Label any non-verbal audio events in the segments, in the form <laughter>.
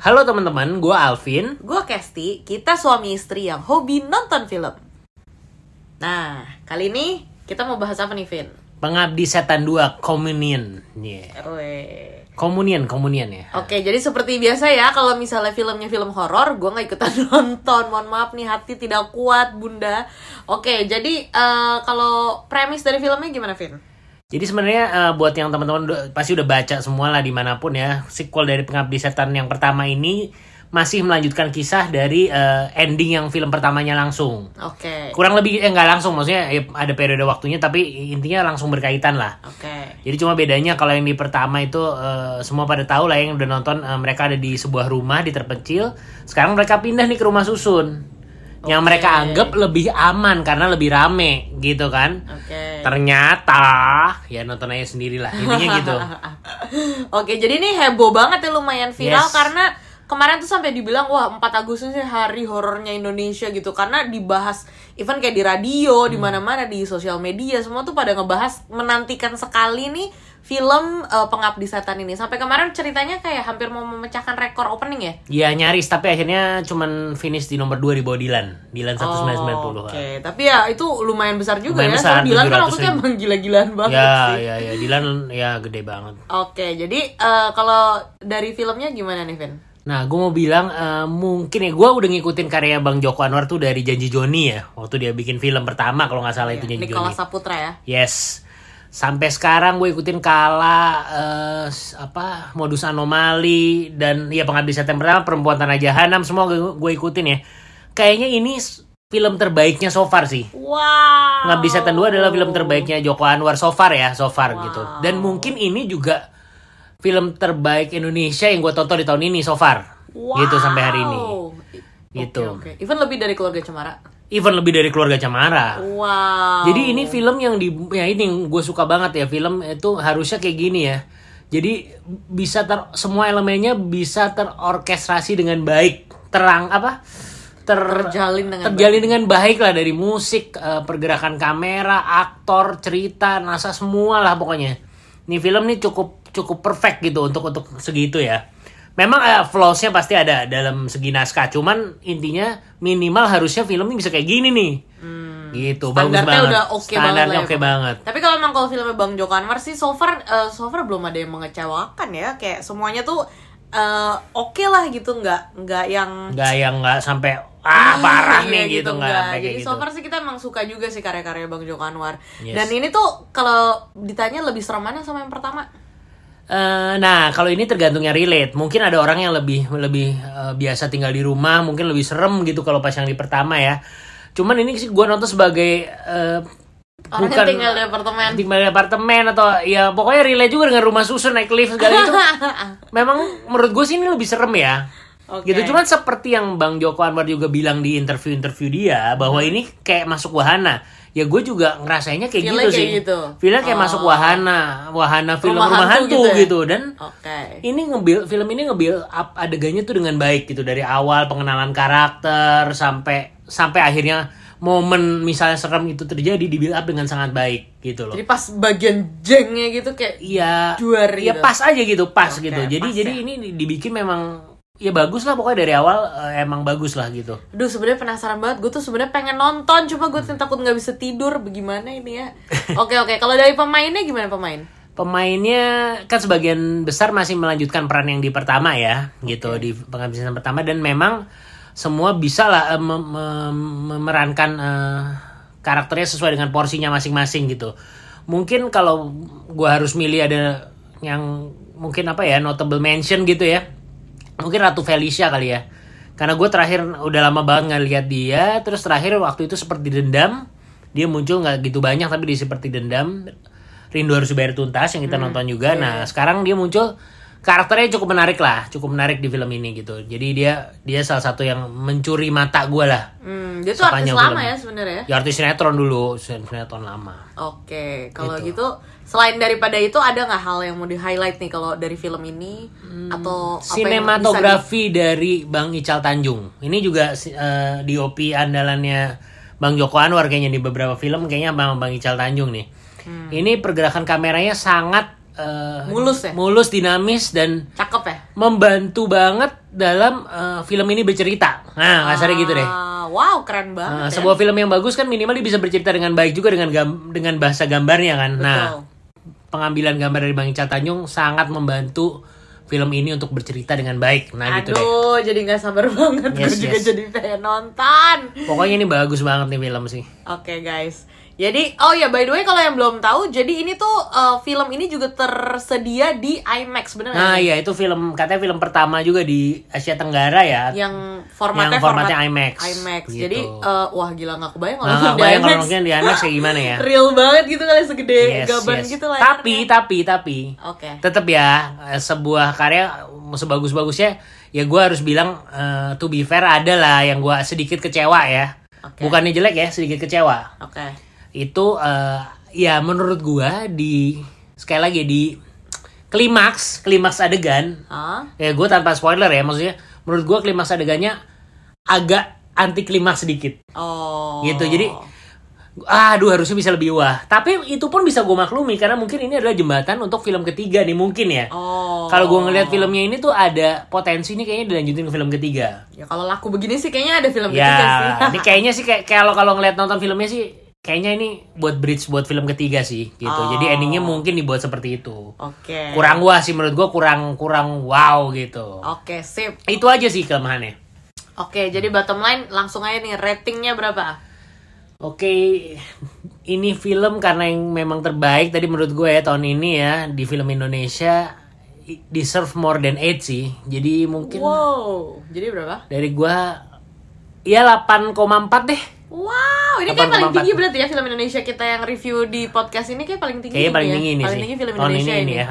Halo teman-teman, gue Alvin. Gue Kesti, kita suami istri yang hobi nonton film. Nah, kali ini kita mau bahas apa nih, Vin? Pengabdi Setan 2 Communion. Yeah. Weh. Communion, Communion ya. Oke, jadi seperti biasa ya, kalau misalnya filmnya film horor, gue nggak ikutan <laughs> nonton. Mohon maaf nih, hati tidak kuat, bunda. Oke, jadi eh, kalau premis dari filmnya gimana, Vin? Jadi sebenarnya eh, buat yang teman-teman pasti udah baca semua lah di mana pun ya, sequel dari Pengabdi Setan yang pertama ini masih melanjutkan kisah dari eh, ending yang film pertamanya langsung. Oke, Kurang lebih eh nggak langsung, maksudnya eh, ada periode waktunya tapi intinya langsung berkaitan lah. oke. Jadi cuma bedanya kalau yang di pertama itu eh, semua pada tahu lah yang udah nonton eh, mereka ada di sebuah rumah di terpencil. Sekarang mereka pindah nih ke rumah susun. Yang Oke. mereka anggap lebih aman karena lebih rame gitu kan. Oke. Ternyata ya nonton aja sendiri lah intinya gitu. <laughs> Oke, jadi ini heboh banget ya lumayan viral Yes. karena kemarin tuh sampai dibilang wah 4 Agustus ini hari horornya Indonesia gitu karena dibahas even kayak di radio, Hmm. di mana-mana di sosial media semua tuh pada ngebahas menantikan sekali nih film eh, Pengabdi Setan ini. Sampai kemarin ceritanya kayak hampir mau memecahkan rekor opening ya. Ya nyaris tapi akhirnya cuman finish di nomor 2 di bawah Dilan. Dilan 1990. Oh, Oke, tapi ya itu lumayan besar juga Lumayan ya. besar, Soalnya Dilan kan 700 waktu itu emang gila-gilaan banget Ya sih. ya ya Dilan ya gede banget. Oke, jadi eh, kalau dari filmnya gimana nih, Vin? Nah, gue mau bilang eh, mungkin ya gue udah ngikutin karya Bang Joko Anwar tuh dari Janji Joni ya, waktu dia bikin film pertama kalau nggak salah itu Janji Nicholas Joni. Saputra ya. Yes. Sampai sekarang gue ikutin Kala eh, s- apa modus anomali dan ya pengabdi setan pertama perempuan tanah jahanam semua gue, gue ikutin ya. Kayaknya ini film terbaiknya so far sih. Wow. Pengabdi Setan 2 adalah film terbaiknya Joko Anwar so far ya, so far Wow. gitu. Dan mungkin ini juga film terbaik Indonesia yang gue tonton di tahun ini so far. Wow. Gitu sampai hari ini. Gitu. Oke. Even lebih dari keluarga Cemara. Even lebih dari keluarga Camara. Wow. Jadi ini film yang di ya ini gue suka banget ya film itu harusnya kayak gini ya. Jadi bisa ter semua elemennya bisa terorkestrasi dengan baik, terang apa? Ter, Terjalin dengan terjalin dengan baik lah dari musik, eh, pergerakan kamera, aktor, cerita, nasa semua lah pokoknya. Ini film nih cukup cukup perfect gitu untuk untuk segitu ya. Memang eh, flaws-nya pasti ada dalam segi naskah, cuman intinya minimal harusnya film ini bisa kayak gini nih. Gitu, bagus banget. udah oke banget Standarnya ya, oke banget. Tapi kalau emang kalau filmnya Bang Joko Anwar sih so far eh, so far belum ada yang mengecewakan ya. Kayak semuanya tuh eh, oke lah gitu, nggak nggak yang Nggak yang nggak sampai ah parah Iya, nih gitu, nggak enggak. sampai kayak Jadi gitu. so far sih kita emang suka juga sih karya-karya Bang Joko Anwar. Yes. Dan ini tuh kalau ditanya lebih serem mana sama yang pertama? Eh, nah, kalau ini tergantungnya relate. Mungkin ada orang yang lebih lebih eh, biasa tinggal di rumah, mungkin lebih serem gitu kalau pas yang di pertama ya. Cuman ini sih gue nonton sebagai eh, Orang yang tinggal di apartemen. tinggal di apartemen atau ya pokoknya relate juga dengan rumah susun naik lift segala itu. <laughs> Memang menurut gue sih ini lebih serem ya. Oke. Gitu cuman seperti yang Bang Joko Anwar juga bilang di interview-interview dia bahwa ini kayak masuk wahana. Ya gue juga ngerasainnya kayak Feel-nya gitu sih. kayak gitu. Feelnya kayak Oh. masuk wahana, wahana film Rumah rumah, hantu hantu, gitu ya? gitu dan Oke. ini ngebil film ini ngebil up adegannya tuh dengan baik gitu dari awal pengenalan karakter sampai sampai akhirnya momen misalnya serem itu terjadi di build up dengan sangat baik gitu loh. Jadi pas bagian jengnya gitu kayak Iya. Duar Iya gitu. pas aja gitu, pas Oke, gitu. Jadi pas jadi ya. ini dibikin memang ya bagus lah pokoknya dari awal eh, emang bagus lah gitu. Aduh sebenarnya penasaran banget. Gue tuh sebenarnya pengen nonton, cuma gue takut nggak bisa tidur. Bagaimana ini ya? <laughs> Oke oke. Kalau dari pemainnya gimana pemain? Pemainnya kan sebagian besar masih melanjutkan peran yang di pertama ya, gitu di pengabdian pertama dan memang semua bisa lah mem- mem- memerankan eh, karakternya sesuai dengan porsinya masing-masing gitu. Mungkin kalau gua harus milih ada yang mungkin apa ya notable mention gitu ya, mungkin Ratu Felicia kali ya. Karena gue terakhir udah lama banget nggak lihat dia, terus terakhir waktu itu seperti dendam, dia muncul nggak gitu banyak tapi di seperti dendam. Rindu harus dibayar tuntas yang kita nonton juga. nah sekarang dia muncul karakternya cukup menarik lah cukup menarik di film ini gitu. Jadi dia dia salah satu yang mencuri mata gue lah. Hmm, dia tuh artis Sepanjang lama film. ya sebenarnya. ya? Artis sinetron dulu sinetron lama. Oke, kalau Gitu. gitu selain daripada itu ada nggak hal yang mau di highlight nih kalau dari film ini? Atau apa yang bisa sinematografi dari Bang Ical Tanjung. Ini juga eh, DOP andalannya Bang Joko Anwar kayaknya di beberapa film kayaknya Bang Bang Ical Tanjung nih. Ini pergerakan kameranya sangat eh, Mulus ya? mulus dinamis dan cakep ya? membantu banget dalam eh, film ini bercerita. Nah, kasarnya gitu deh. Ah, wow, keren banget. Nah, ya. sebuah film yang bagus kan minimal dia bisa bercerita dengan baik juga dengan gam- dengan bahasa gambarnya kan. Nah, Betul. pengambilan gambar dari Bang Ica Tanjung sangat membantu film ini untuk bercerita dengan baik. Nah, gitu deh. Aduh, jadi nggak sabar banget. Yes, Gue juga yes. jadi pengen nonton. Pokoknya ini bagus banget nih film sih. Oke guys. Jadi, oh ya by the way kalau yang belum tahu, jadi ini tuh uh, film ini juga tersedia di IMAX bener Nah, iya itu film katanya film pertama juga di Asia Tenggara ya. Yang formatnya Yang formatnya format IMAX, IMAX. gitu. Jadi, uh, wah gila nggak kebayang kalau nggak di bayang kalau IMAX. mungkin di IMAX kayak gimana ya. <laughs> Real banget gitu kali segede Yes, gaban yes. gitu lah. Tapi, tapi, tapi, Oke. tetap ya eh, sebuah karya sebagus-bagusnya ya gue harus bilang eh, to be fair ada lah yang gue sedikit kecewa ya. Oke. Bukannya jelek ya, sedikit kecewa. Oke. Itu eh, ya menurut gue di sekali lagi di klimaks, klimaks adegan Hah? ya gue tanpa spoiler ya maksudnya menurut gue klimaks adegannya agak anti klimaks sedikit Oh. gitu jadi aduh harusnya bisa lebih wah tapi itu pun bisa gue maklumi karena mungkin ini adalah jembatan untuk film ketiga nih mungkin ya Oh. kalau gue ngelihat filmnya ini tuh ada potensi nih kayaknya dilanjutin ke film ketiga Ya kalau laku begini sih kayaknya ada film ketiga sih. ya ini kayaknya sih kayak kalau kalau ngelihat nonton filmnya sih kayaknya ini buat bridge buat film ketiga sih gitu Oh. jadi endingnya mungkin dibuat seperti itu Oke. kurang wah sih menurut gue kurang kurang wow gitu Oke, sip. itu aja sih kelemahannya Oke, jadi bottom line langsung aja nih ratingnya berapa? Oke, ini film karena yang memang terbaik tadi menurut gue ya tahun ini ya di film Indonesia deserve more than 8 sih. Jadi mungkin Wow, jadi berapa? dari gue ya 8,4 deh. Wow, ini kayak paling 8,4. tinggi berarti ya film Indonesia kita yang review di podcast ini kayak paling tinggi. Kayaknya paling ya? tinggi ini paling sih. tinggi film Tahun Indonesia ini, ini. ya.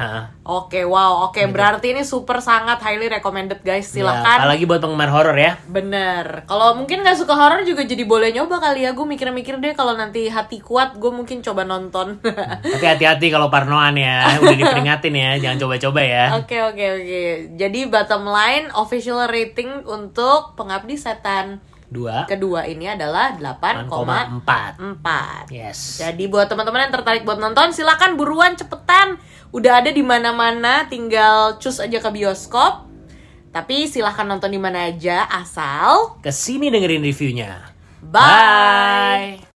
Oke, wow, oke berarti ini super sangat highly recommended guys. Ya, Silakan. apalagi buat penggemar horor ya. Bener. Kalau mungkin nggak suka horor juga jadi boleh nyoba kali ya. Gue mikir-mikir deh kalau nanti hati kuat, gue mungkin coba nonton. <laughs> Tapi hati-hati kalau parnoan ya, udah diperingatin ya, jangan coba-coba ya. Oke oke oke. Jadi bottom line official rating untuk Pengabdi Setan Dua, kedua ini adalah 8,4. 8,4. Yes. Jadi buat teman-teman yang tertarik buat nonton silakan buruan cepetan. Udah ada di mana-mana, tinggal cus aja ke bioskop. Tapi silahkan nonton di mana aja asal Ke sini dengerin reviewnya. bye. Bye.